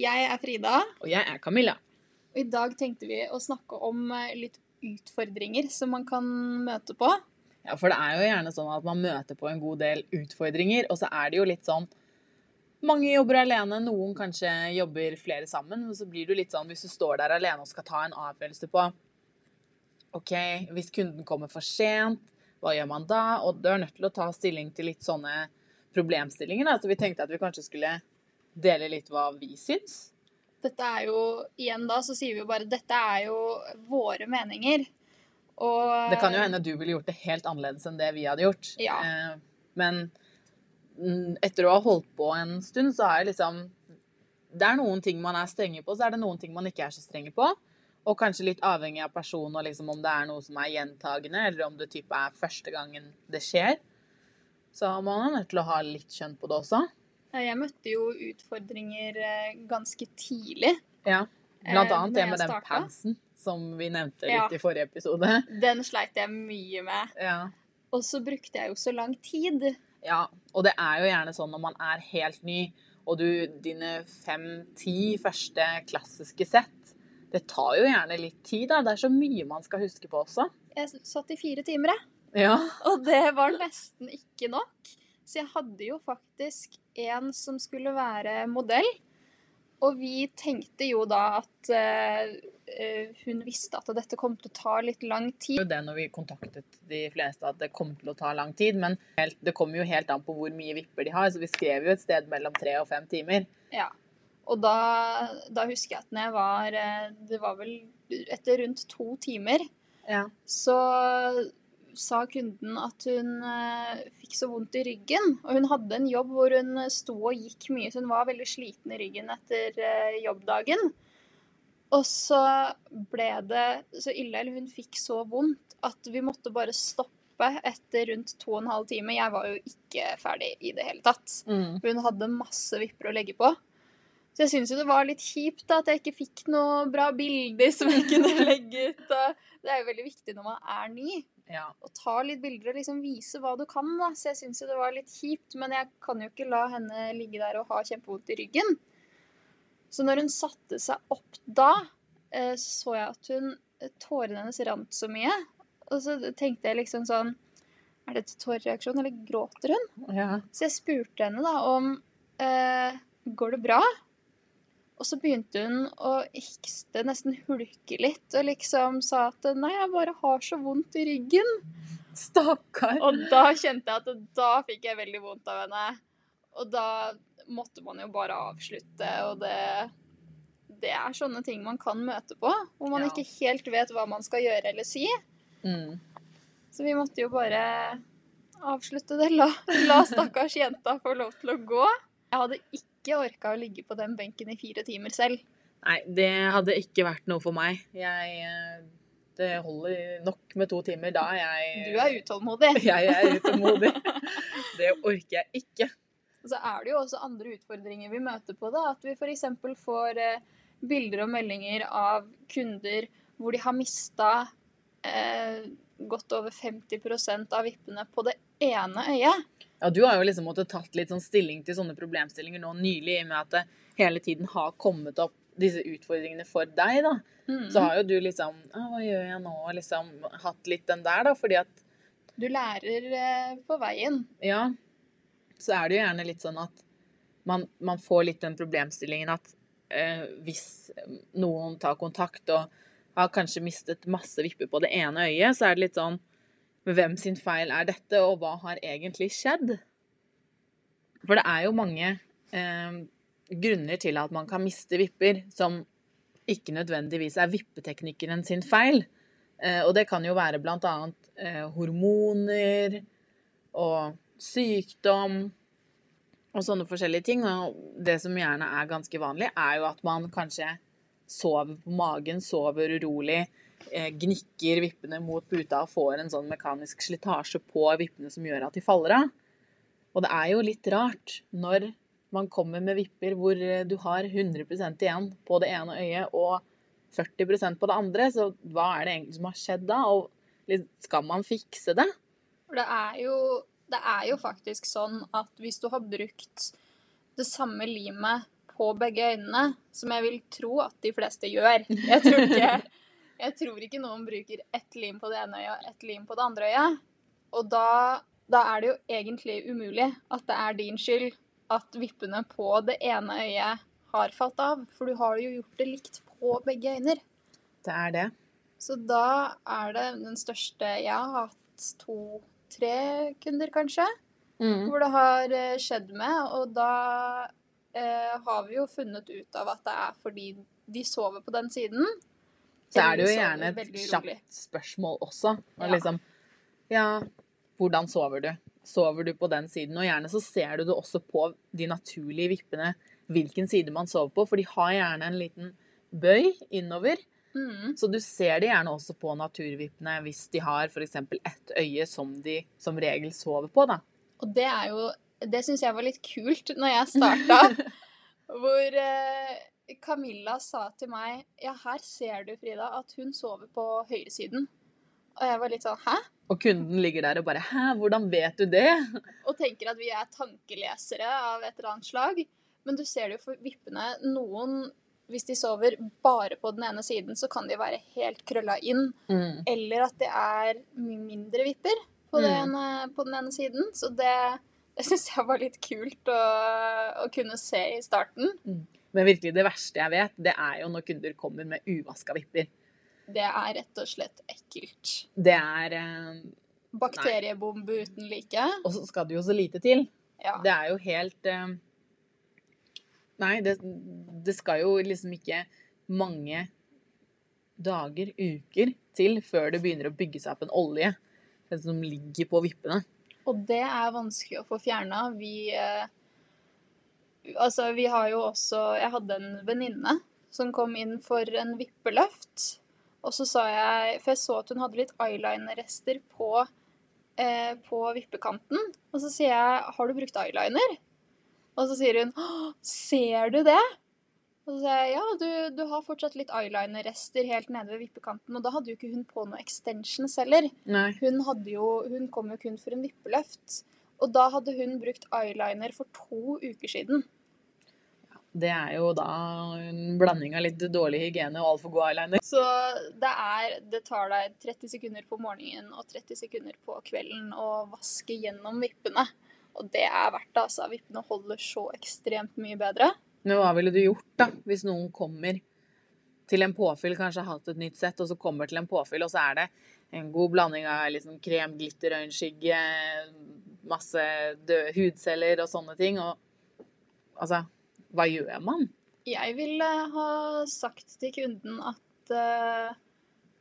Jeg er Frida, Og jeg er Camilla. og i dag tenkte vi å snakke om eh, litt utfordringer som man kan møte på. Ja, For det er jo gjerne sånn at man møter på en god del utfordringer, og så er det jo litt sånn Mange jobber alene, noen kanskje jobber flere sammen. Men så blir du litt sånn hvis du står der alene og skal ta en avgjørelse på OK, hvis kunden kommer for sent, hva gjør man da? Og du er nødt til å ta stilling til litt sånne problemstillinger. Da. Så vi tenkte at vi kanskje skulle dele litt hva vi syns. Dette er jo, igjen da, så sier vi jo bare dette er jo våre meninger. Og Det kan jo hende du ville gjort det helt annerledes enn det vi hadde gjort. Ja. Eh, Men mm, etter å ha holdt på en stund, så er det liksom Det er noen ting man er strenge på, så er det noen ting man ikke er så strenge på. Og kanskje litt avhengig av personen og liksom om det er noe som er gjentagende, eller om det type er første gangen det skjer. Så man er nødt til å ha litt skjønn på det også. Ja, Jeg møtte jo utfordringer eh, ganske tidlig. Ja. Blant Eh, annet det med den pantsen som vi nevnte Ja. litt i forrige episode. Den sleit jeg mye med. Ja. Og så brukte jeg jo så lang tid. Ja, og det er jo gjerne sånn når man er helt ny, og du dine fem-ti første klassiske sett, det tar jo gjerne litt tid, da. Det er så mye man skal huske på også. Jeg satt i fire timer, jeg. Ja. Og det var nesten ikke nok. Så jeg hadde jo faktisk en som skulle være modell. Og vi tenkte jo da at eh, hun visste at dette kom til å ta litt lang Det tid. det når vi kontaktet de fleste at det kom til å ta lang tid, men helt, det kommer jo helt an på hvor mye vipper de har, så vi skrev jo et sted mellom tre og fem timer. Ja. Og da, da husker jeg at når jeg var eh, Det var vel etter rundt to timer, Ja. så sa kunden at hun eh, fikk så vondt i ryggen. Og hun hadde en jobb hvor hun sto og gikk mye, så hun var veldig sliten i ryggen etter eh, jobbdagen. Og så ble det så ille, eller hun fikk så vondt, at vi måtte bare stoppe etter rundt to og en halv time. Jeg var jo ikke ferdig i det hele tatt. Mm. Hun hadde masse vipper å legge på. Så jeg syns jo det var litt kjipt da, at jeg ikke fikk noe bra bilder som jeg kunne legge ut. Det er jo veldig viktig når man er ny, ja. å ta litt bilder og liksom vise hva du kan. da. Så jeg syns jo det var litt kjipt, men jeg kan jo ikke la henne ligge der og ha kjempevondt i ryggen. Så når hun satte seg opp da, eh, så så jeg at hun tårene hennes rant så mye. Og så tenkte jeg liksom sånn Er dette tårereaksjon, eller gråter hun? ja. Så jeg spurte henne da om eh, Går det bra? Og så begynte hun å hikste, nesten hulke litt, og liksom sa at nei, jeg bare har så vondt i ryggen. Stakkar. Og da kjente jeg at da fikk jeg veldig vondt av henne. Og da måtte man jo bare avslutte, og det Det er sånne ting man kan møte på, hvor man Ja. ikke helt vet hva man skal gjøre eller si. Mm. Så vi måtte jo bare avslutte det. La, la stakkars jenta få lov til å gå. Jeg hadde ikke orka å ligge på den benken i fire timer selv. Nei, det hadde ikke vært noe for meg. Jeg eh, Det holder nok med to timer. Da er jeg Du er utålmodig. Jeg er utålmodig. Det orker jeg ikke. Og så er det jo også andre utfordringer vi møter på. da, At vi f.eks. får eh, bilder og meldinger av kunder hvor de har mista eh, godt over 50% av vippene på det ene øyet. Ja, du har jo liksom måttet tatt litt sånn stilling til sånne problemstillinger nå nylig, i og med at det hele tiden har kommet opp disse utfordringene for deg, da. Mm. Så har jo du liksom Hva gjør jeg nå? Liksom hatt litt den der, da. Fordi at Du lærer eh, på veien. ja, så er det jo gjerne litt sånn at man, man får litt den problemstillingen at eh, hvis noen tar kontakt og har kanskje mistet masse vipper på det ene øyet, så er det litt sånn Hvem sin feil er dette, og hva har egentlig skjedd? For det er jo mange eh, grunner til at man kan miste vipper som ikke nødvendigvis er vippeteknikeren sin feil. Eh, og det kan jo være blant annet eh, hormoner og sykdom og sånne forskjellige ting. Og det som gjerne er ganske vanlig, er jo at man kanskje sover på magen, sover urolig, gnikker vippene mot puta og får en sånn mekanisk slitasje på vippene som gjør at de faller av. Og det er jo litt rart når man kommer med vipper hvor eh, du har 100% igjen på det ene øyet og 40% på det andre, så hva er det egentlig som har skjedd da? Og skal man fikse det? Det er jo det er jo faktisk sånn at hvis du har brukt det samme limet på begge øynene, som jeg vil tro at de fleste gjør. Jeg tror ikke, jeg tror ikke noen bruker ett lim på det ene øyet og ett lim på det andre øyet. Og da, da er det jo egentlig umulig at det er din skyld at vippene på det ene øyet har falt av. For du har jo gjort det likt på begge øyne. Det er det. Så da er det den største Jeg har hatt to-tre kunder, kanskje, Mm. hvor det har eh, skjedd med. Og da eh, har vi jo funnet ut av at det er fordi de sover på den siden. Så er det jo gjerne et kjapt spørsmål også. Og liksom Ja, hvordan sover du? Sover du på den siden? Og gjerne så ser du det også på de naturlige vippene hvilken side man sover på, for de har gjerne en liten bøy innover. Mm. Så du ser det gjerne også på naturvippene hvis de har f.eks. ett øye som de som regel sover på, da. Og det er jo Det syns jeg var litt kult når jeg starta. hvor eh, Camilla sa til meg Ja, her ser du, Frida, at hun sover på høyresiden. Og jeg var litt sånn Hæ? Og kunden ligger der og bare 'hæ, hvordan vet du det?' Og tenker at vi er tankelesere av et eller annet slag. Men du ser det jo for vippene. Noen, hvis de sover bare på den ene siden, så kan de være helt krølla inn. Mm. Eller at det er mye mindre vipper på, Mm. den, ene- på den ene siden. Så det, det syns jeg var litt kult å, å kunne se i starten. Men virkelig det verste jeg vet, det er jo når kunder kommer med uvaska vipper. Det er rett og slett ekkelt. Det er eh, Bakteriebombe uten like. Og så skal det jo så lite til. Ja. Det er jo helt eh, Nei, det, det skal jo liksom ikke mange dager, uker, til før det begynner å bygge seg opp en olje som ligger på vippene. Og det er vanskelig å få fjerna. Vi eh, Altså, vi har jo også Jeg hadde en venninne som kom inn for en vippeløft. Og så sa jeg For jeg så at hun hadde litt eyeliner-rester på, eh, på vippekanten. Og så sier jeg 'Har du brukt eyeliner?' Og så sier hun ser du det?' Og så sier jeg ja, du, du har fortsatt litt eyeliner-rester helt nede ved vippekanten. Og da hadde jo ikke hun på noe extensions heller. Hun, jo, hun kom jo kun for en vippeløft. Og da hadde hun brukt eyeliner for to uker siden. Det er jo da en blanding av litt dårlig hygiene og altfor god eyeliner. Så det, er, det tar deg 30 sekunder på morgenen og 30 sekunder på kvelden å vaske gjennom vippene. Og det er verdt det, altså. Vippene holder så ekstremt mye bedre. Men hva ville du gjort da, hvis noen kommer til en påfyll, kanskje har hatt et nytt sett, og så kommer til en påfyll, og så er det en god blanding av liksom krem, glitter, øyenskygge, masse døde hudceller og sånne ting, og altså, hva gjør man? Jeg ville ha sagt til kunden at uh,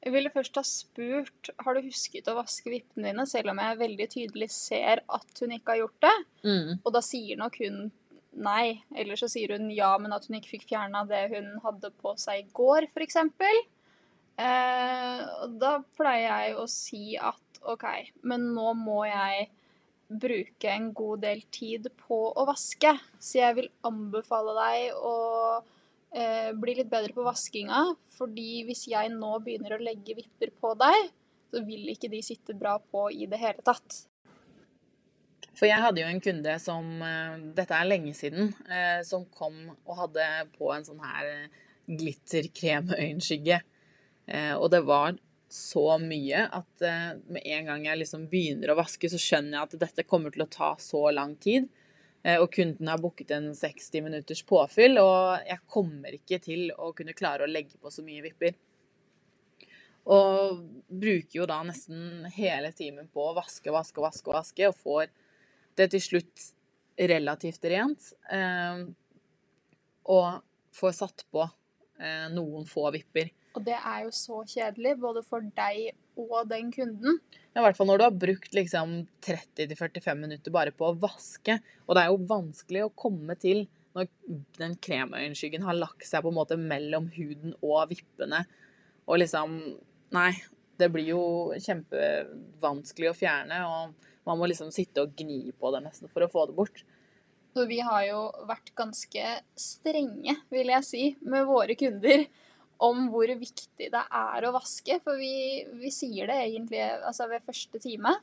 Jeg ville først ha spurt har du husket å vaske vippene dine, selv om jeg veldig tydelig ser at hun ikke har gjort det. Mm. Og da sier nok hun nei, eller så sier hun ja, men at hun ikke fikk fjerna det hun hadde på seg i går, f.eks. Eh, og da pleier jeg å si at OK, men nå må jeg bruke en god del tid på å vaske. Så jeg vil anbefale deg å eh, bli litt bedre på vaskinga. Fordi hvis jeg nå begynner å legge vipper på deg, så vil ikke de sitte bra på i det hele tatt. For jeg hadde jo en kunde som, eh, dette er lenge siden, eh, som kom og hadde på en sånn her eh, glitterkremøyenskygge. Og det var så mye at eh, med en gang jeg liksom begynner å vaske, så skjønner jeg at dette kommer til å ta så lang tid. Eh, Og kunden har booket en 60 minutters påfyll, og jeg kommer ikke til å kunne klare å legge på så mye vipper. Og bruker jo da nesten hele timen på å vaske, vaske, vaske, vaske, og får det til slutt relativt rent. Eh, og får satt på noen få vipper. Og det er jo så kjedelig, både for deg og den kunden. I hvert fall når du har brukt liksom 30-45 minutter bare på å vaske. Og det er jo vanskelig å komme til når den kremøyenskyggen har lagt seg på en måte mellom huden og vippene. Og liksom Nei, det blir jo kjempevanskelig å fjerne, og man må liksom sitte og gni på det nesten for å få det bort. Så vi har jo vært ganske strenge, vil jeg si, med våre kunder om hvor viktig det er å vaske. For vi, vi sier det egentlig altså ved første time.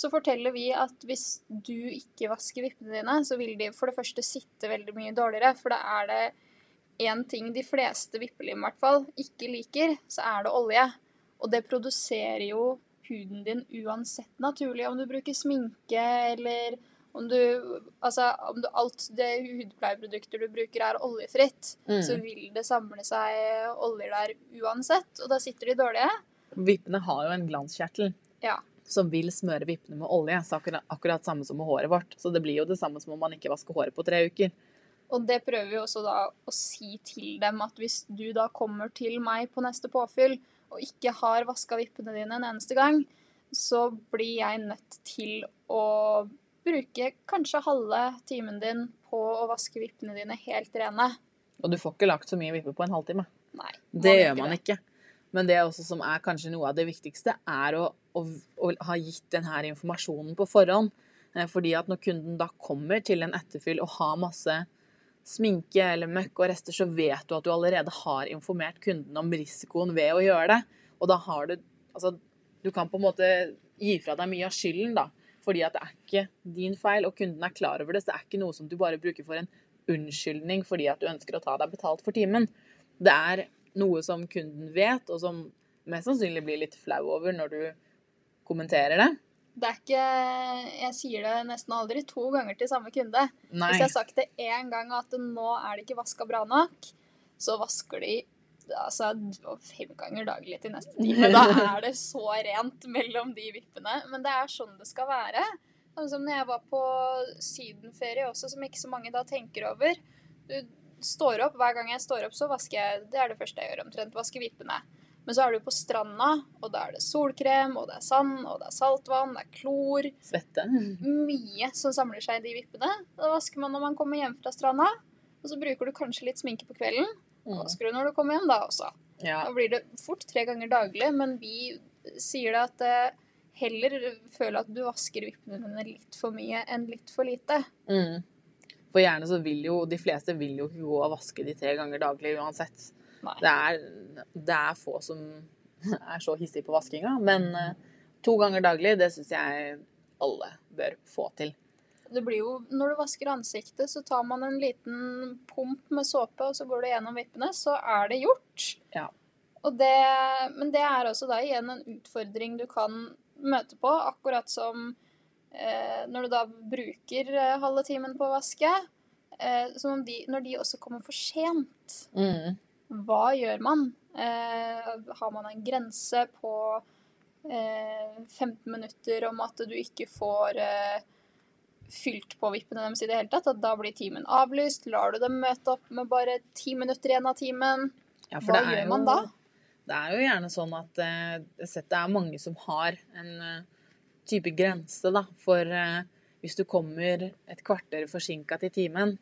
så forteller vi at hvis du ikke vasker vippene dine, så vil de for det første sitte veldig mye dårligere. For da er det én ting de fleste vippelim hvert fall ikke liker, så er det olje. Og det produserer jo huden din uansett naturlig, om du bruker sminke eller om du Altså om du, alt det hudpleieprodukter du bruker er oljefritt, Mm. så vil det samle seg oljer der uansett, og da sitter de dårlige. Vippene har jo en glanskjertel Ja. som vil smøre vippene med olje. Så akkurat, akkurat samme som med håret vårt. Så det blir jo det samme som om man ikke vasker håret på tre uker. Og det prøver vi også da å si til dem at hvis du da kommer til meg på neste påfyll og ikke har vaska vippene dine en eneste gang, så blir jeg nødt til å bruke kanskje halve timen din på å vaske vippene dine helt rene. Og du får ikke lagt så mye vipper på en halvtime. Nei. Det gjør man ikke. Men det også som er kanskje noe av det viktigste, er å, å, å ha gitt denne informasjonen på forhånd. Eh, Fordi at når kunden da kommer til en etterfyll og har masse sminke eller møkk og rester, så vet du at du allerede har informert kunden om risikoen ved å gjøre det. Og da har du Altså, du kan på en måte gi fra deg mye av skylden, da. Fordi at det er ikke din feil, og kunden er klar over det. Så det er ikke noe som du bare bruker for en unnskyldning fordi at du ønsker å ta deg betalt for timen. Det er noe som kunden vet, og som mest sannsynlig blir litt flau over når du kommenterer det. Det er ikke Jeg sier det nesten aldri to ganger til samme kunde. Nei. Hvis jeg har sagt det én gang at nå er det ikke vaska bra nok, så vasker de altså, fem ganger daglig til neste time. Da er det så rent mellom de vippene. Men det er sånn det skal være. Sånn som når jeg var på sydenferie også, som ikke så mange da tenker over. Du står opp, Hver gang jeg står opp, så vasker jeg Det er det første jeg gjør omtrent. Vasker vippene. Men så er du på stranda, og da er det solkrem, og det er sand, og det er saltvann, det er klor. Svette. Mye som samler seg i de vippene. Da vasker man når man kommer hjem fra stranda. Og så bruker du kanskje litt sminke på kvelden. Og Mm. vasker du når du kommer hjem da også. Ja. Da blir det fort tre ganger daglig, men vi sier det at eh, heller føle at du vasker vippene dine litt for mye enn litt for lite. Mm. For gjerne så vil jo de fleste vil jo ikke gå og vaske de tre ganger daglig uansett. Det er, det er få som er så hissige på vaskinga, men eh, to ganger daglig, det syns jeg alle bør få til. Det blir jo, når du vasker ansiktet, så tar man en liten pump med såpe, og så går du gjennom vippene, så er det gjort. Ja. Det, men det er også da igjen en utfordring du kan møte på, akkurat som eh, når du da bruker eh, halve timen på å vaske. Eh, som om de, når de også kommer for sent, Mm. hva gjør man? Eh, har man en grense på eh, 15 minutter om at du ikke får eh, fylt på vippene deres i det hele tatt, at da blir timen avlyst? Lar du dem møte opp med bare ti minutter igjen av timen? Ja, Hva det gjør man jo- da? Det er jo gjerne sånn at uh, det er mange som har en uh, type grense, da. For uh, hvis du kommer et kvarter forsinka til timen,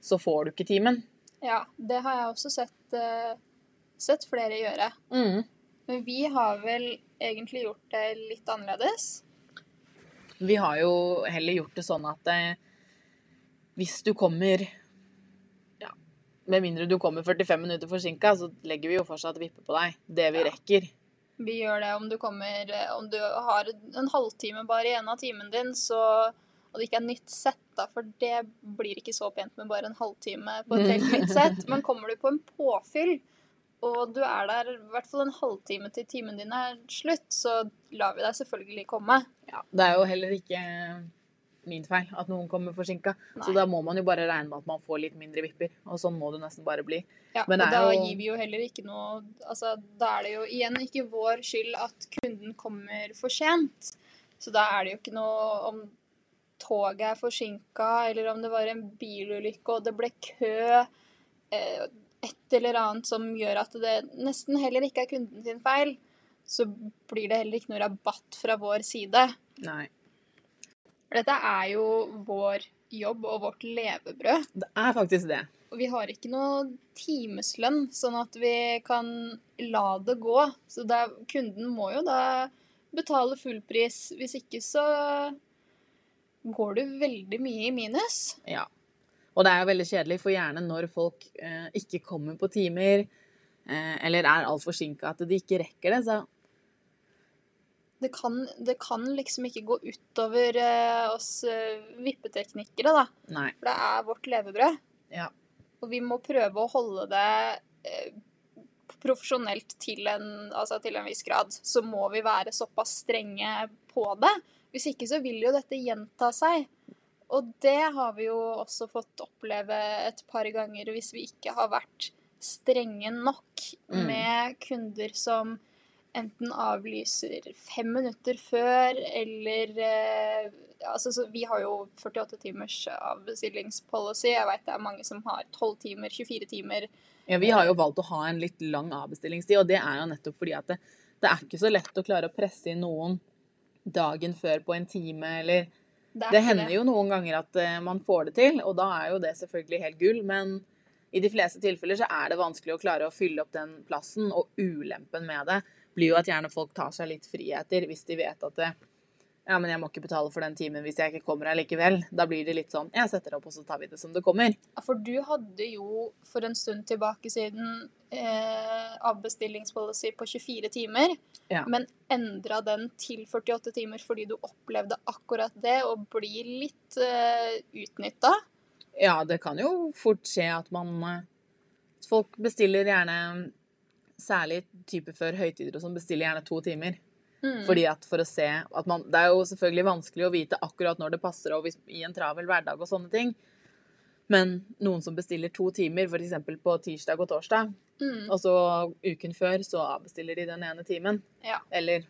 så får du ikke timen. Ja, det har jeg også sett, sett flere gjøre. Mm. Men vi har vel egentlig gjort det litt annerledes. Vi har jo heller gjort det sånn at eh, hvis du kommer ja, Med mindre du kommer 45 minutter forsinka, så legger vi jo fortsatt vippe på deg. Det vi Ja. rekker. Vi gjør det om du kommer Om du har en halvtime bare igjen av timen din, så og det ikke er nytt sett, da, for det blir ikke så pent med bare en halvtime på et helt nytt sett. Men kommer du på en påfyll, og du er der i hvert fall en halvtime til timen din er slutt, så lar vi deg selvfølgelig komme. Ja, det er jo heller ikke min feil at noen kommer forsinka. Så da må man jo bare regne med at man får litt mindre vipper. Og sånn må det nesten bare bli. Ja, Men og det da jo- gir vi jo heller ikke noe altså, Da er det jo igjen ikke vår skyld at kunden kommer for sent. Så da er det jo ikke noe om toget er forsinka, eller om det var en bilulykke og det ble kø. Eh, et eller annet som gjør at det nesten heller ikke er kunden sin feil. Så blir det heller ikke noe rabatt fra vår side. Nei. Dette er jo vår jobb og vårt levebrød. Det er faktisk det. Og vi har ikke noe timeslønn, sånn at vi kan la det gå. Så da, kunden må jo da betale full pris. Hvis ikke så går du veldig mye i minus. Ja. Og det er jo veldig kjedelig, for gjerne når folk eh, ikke kommer på timer, eh, eller er altfor forsinka at de ikke rekker det, så det kan, det kan liksom ikke gå utover eh, oss eh, vippeteknikere, da. Nei. For det er vårt levebrød. Ja. Og vi må prøve å holde det eh, profesjonelt til en, altså til en viss grad. Så må vi være såpass strenge på det. Hvis ikke så vil jo dette gjenta seg. Og det har vi jo også fått oppleve et par ganger hvis vi ikke har vært strenge nok Mm. med kunder som enten avlyser fem minutter før, eller eh, altså, så Vi har jo 48 timers avbestillingspolicy. Jeg veit det er mange som har 12 timer, 24 timer. Ja, vi har jo valgt å ha en litt lang avbestillingstid, og det er jo nettopp fordi at det, det er ikke så lett å klare å presse inn noen dagen før på en time, eller Det, er hender jo noen ganger at eh, man får det til, og da er jo det selvfølgelig helt gull, men i de fleste tilfeller så er det vanskelig å klare å fylle opp den plassen, og ulempen med det blir jo at gjerne folk tar seg litt friheter hvis de vet at det, ja, men jeg må ikke betale for den timen hvis jeg ikke kommer allikevel. Da blir det litt sånn Jeg setter opp, og så tar vi det som det kommer. Ja, For du hadde jo for en stund tilbake siden eh, avbestillingspolicy på 24 timer, Ja. men endra den til 48 timer fordi du opplevde akkurat det og blir litt eh, utnytta. Ja, det kan jo fort skje at man eh, Folk bestiller gjerne Særlig type før høytider og sånn, bestiller gjerne to timer. Mm. Fordi at for å se at man, Det er jo selvfølgelig vanskelig å vite akkurat når det passer og hvis, i en travel hverdag og sånne ting. Men noen som bestiller to timer, f.eks. på tirsdag og torsdag, mm. og så uken før så avbestiller de den ene timen. Ja. Eller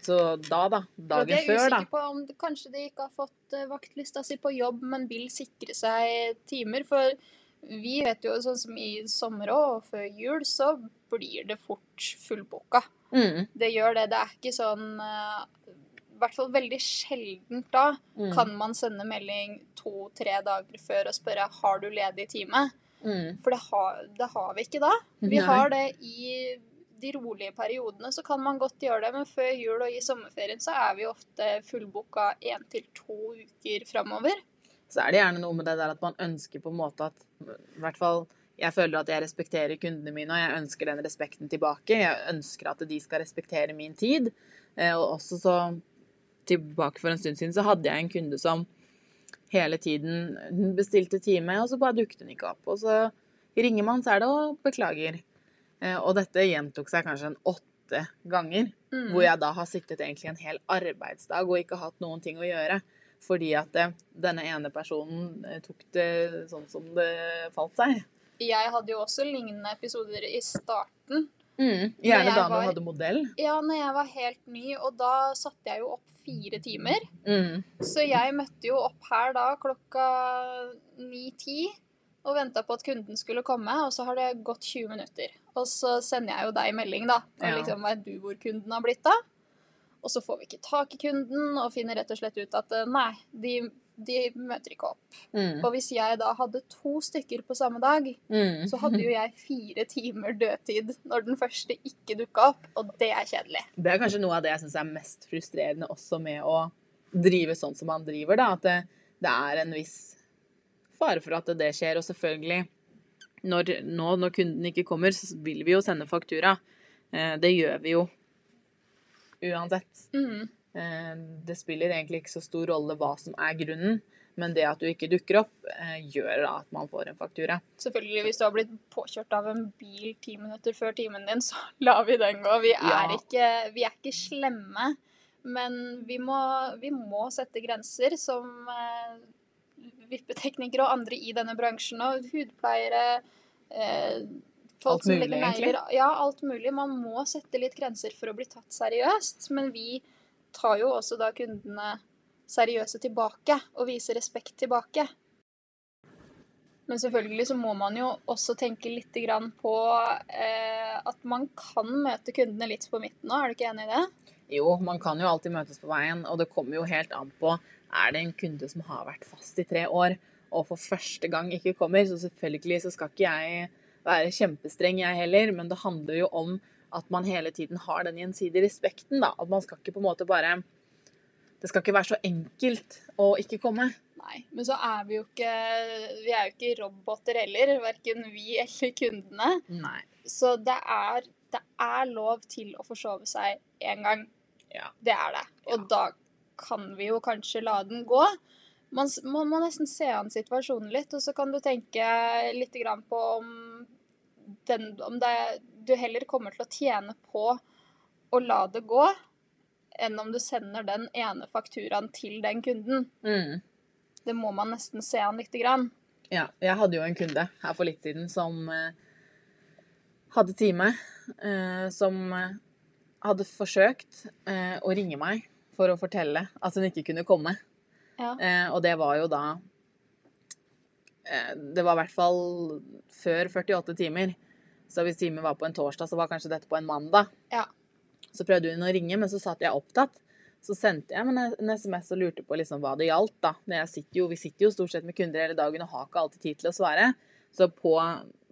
Så da, da. Dagen det er før, da. usikker på om kanskje de ikke har fått eh, vaktlista si på jobb, men vil sikre seg timer. For vi vet jo sånn som i sommer og før jul, så blir det fort fullboka. Mm, Det gjør det. Det er ikke sånn eh, I hvert fall veldig sjeldent da mm, kan man sende melding to-tre dager før og spørre har du ledig time. mm. For det har, det har vi ikke da. Vi Nei. har det i de rolige periodene, så kan man godt gjøre det. Men før jul og i sommerferien så er vi ofte fullboka én til to uker framover. Så er det gjerne noe med det der at man ønsker på en måte at I hvert fall jeg føler at jeg respekterer kundene mine, og jeg ønsker den respekten tilbake. Jeg ønsker at de skal respektere min tid. Eh, Og også så Tilbake for en stund siden så hadde jeg en kunde som hele tiden Hun bestilte time, og så bare dukket hun ikke opp. Og så ringer man, så er det å beklager. Eh, Og dette gjentok seg kanskje en åtte ganger. Mm. Hvor jeg da har sittet egentlig en hel arbeidsdag og ikke hatt noen ting å gjøre. Fordi at det, denne ene personen eh, tok det sånn som det falt seg. Jeg hadde jo også lignende episoder i starten. Gjerne da du hadde modell. Ja, når jeg var helt ny, og da satte jeg jo opp fire timer. Mm. Så jeg møtte jo opp her da klokka ni-ti og venta på at kunden skulle komme, og så har det gått 20 minutter. Og så sender jeg jo deg melding, da. Og Ja. liksom vet du hvor kunden har blitt av? Og så får vi ikke tak i kunden, og finner rett og slett ut at eh, nei, de, de møter ikke opp. Mm. Og hvis jeg da hadde to stykker på samme dag, Mm. så hadde jo jeg fire timer dødtid når den første ikke dukka opp, og det er kjedelig. Det er kanskje noe av det jeg syns er mest frustrerende også med å drive sånn som man driver, da. At det, det er en viss fare for at det skjer. Og selvfølgelig, når, nå når kunden ikke kommer, så vil vi jo sende faktura. Eh, Det gjør vi jo uansett. Mm. Eh, Det spiller egentlig ikke så stor rolle hva som er grunnen, men det at du ikke dukker opp, eh, gjør da at man får en faktura. Selvfølgelig, hvis du har blitt påkjørt av en bil ti minutter før timen din, så lar vi den gå. Vi er, Ja. ikke, vi er ikke slemme, men vi må, vi må sette grenser som eh, vippeteknikere og andre i denne bransjen, og hudpleiere eh, Folk Alt som mulig, legger negler. Ja, alt mulig. Man må sette litt grenser for å bli tatt seriøst, men vi tar jo også da kundene seriøse tilbake, og viser respekt tilbake. Men selvfølgelig så må man jo også tenke litt på eh, at man kan møte kundene litt på midten nå, er du ikke enig i det? Jo, man kan jo alltid møtes på veien, og det kommer jo helt an på Er det en kunde som har vært fast i tre år, og for første gang ikke kommer, så selvfølgelig så skal ikke jeg være kjempestreng, jeg heller, men det handler jo om at man hele tiden har den gjensidige respekten, da. At man skal ikke på en måte bare Det skal ikke være så enkelt å ikke komme. Nei. Men så er vi jo ikke Vi er jo ikke roboter heller, verken vi eller kundene. Nei. Så det er, det er lov til å forsove seg én gang. Ja. Det er det. Og Ja. da kan vi jo kanskje la den gå. Man, s- må nesten se an situasjonen litt, og så kan du tenke litt på om, den, om det, du heller kommer til å tjene på å la det gå, enn om du sender den ene fakturaen til den kunden. Mm. Det må man nesten se an lite grann. Ja, jeg hadde jo en kunde her for litt siden som eh, hadde time, eh, som hadde forsøkt eh, å ringe meg for å fortelle at hun ikke kunne komme. Ja. Eh, og det var jo da eh, Det var i hvert fall før 48 timer. Så hvis timen var på en torsdag, så var kanskje dette på en mandag. Ja. Så prøvde hun å ringe, men så satt jeg opptatt. Så sendte jeg en en SMS og lurte på liksom hva det gjaldt. da. Sitter jo, vi sitter jo stort sett med kunder hele dagen og har ikke alltid tid til å svare. Så på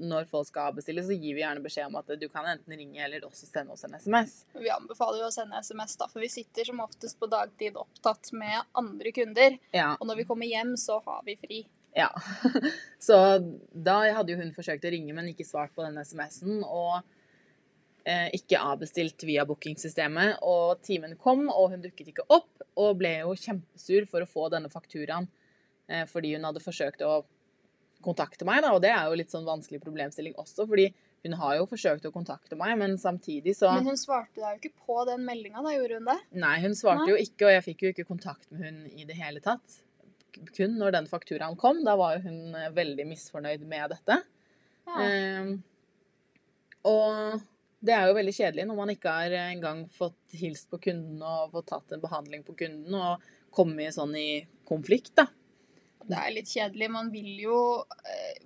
når folk skal avbestille, så gir vi gjerne beskjed om at du kan enten ringe eller også sende oss en SMS. Vi anbefaler jo å sende SMS, da, for vi sitter som oftest på dagtid opptatt med andre kunder. Ja. Og når vi kommer hjem, så har vi fri. Ja. Så da hadde jo hun forsøkt å ringe, men ikke svart på den SMS-en. Og eh, ikke avbestilt via bookingsystemet. Og timen kom, og hun dukket ikke opp. Og ble jo kjempesur for å få denne fakturaen eh, fordi hun hadde forsøkt å kontakte meg. Da. Og det er jo litt sånn vanskelig problemstilling også, fordi hun har jo forsøkt å kontakte meg, men samtidig så Men hun svarte deg jo ikke på den meldinga, da gjorde hun det? Nei, hun svarte Nei. jo ikke, og jeg fikk jo ikke kontakt med hun i det hele tatt. Kun når den fakturaen kom. Da var jo hun eh, veldig misfornøyd med dette. Ja. Eh, og det er jo veldig kjedelig når man ikke har engang fått hilst på kunden og fått tatt en behandling på kunden og kommet sånn i konflikt, da. Det er litt kjedelig. Man vil jo eh,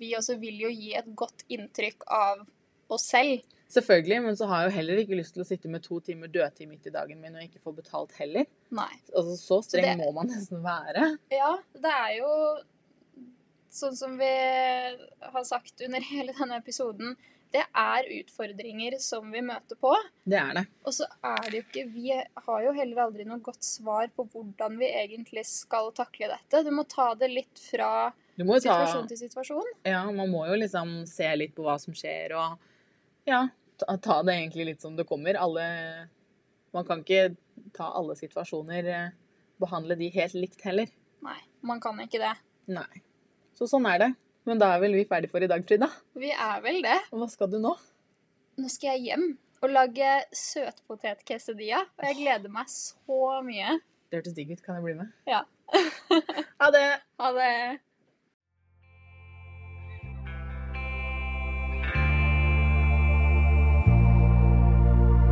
Vi også vil jo gi et godt inntrykk av oss selv. Selvfølgelig, men så har jeg jo heller ikke lyst til å sitte med to timer dødtid midt i dagen min og ikke få betalt heller. Nei. Altså, så streng det- må man nesten være. Ja, det er jo sånn som vi har sagt under hele denne episoden. Det er utfordringer som vi møter på. Det er det. Og så er det jo ikke Vi har jo heller aldri noe godt svar på hvordan vi egentlig skal takle dette. Du må ta det litt fra situasjon ta til situasjon. Ja, man må jo liksom se litt på hva som skjer, og ja, ta, ta det egentlig litt som det kommer. Alle Man kan ikke ta alle situasjoner, eh, behandle de helt likt heller. Nei, man kan ikke det. Nei. Så sånn er det. Men da er vel vi ferdig for i dag, Frida. Vi er vel det. Og hva skal du nå? Nå skal jeg hjem og lage søtpotetquessadilla, og jeg gleder meg så mye. Det hørtes digg ut. Kan jeg bli med? Ja. Ha det! Ha det.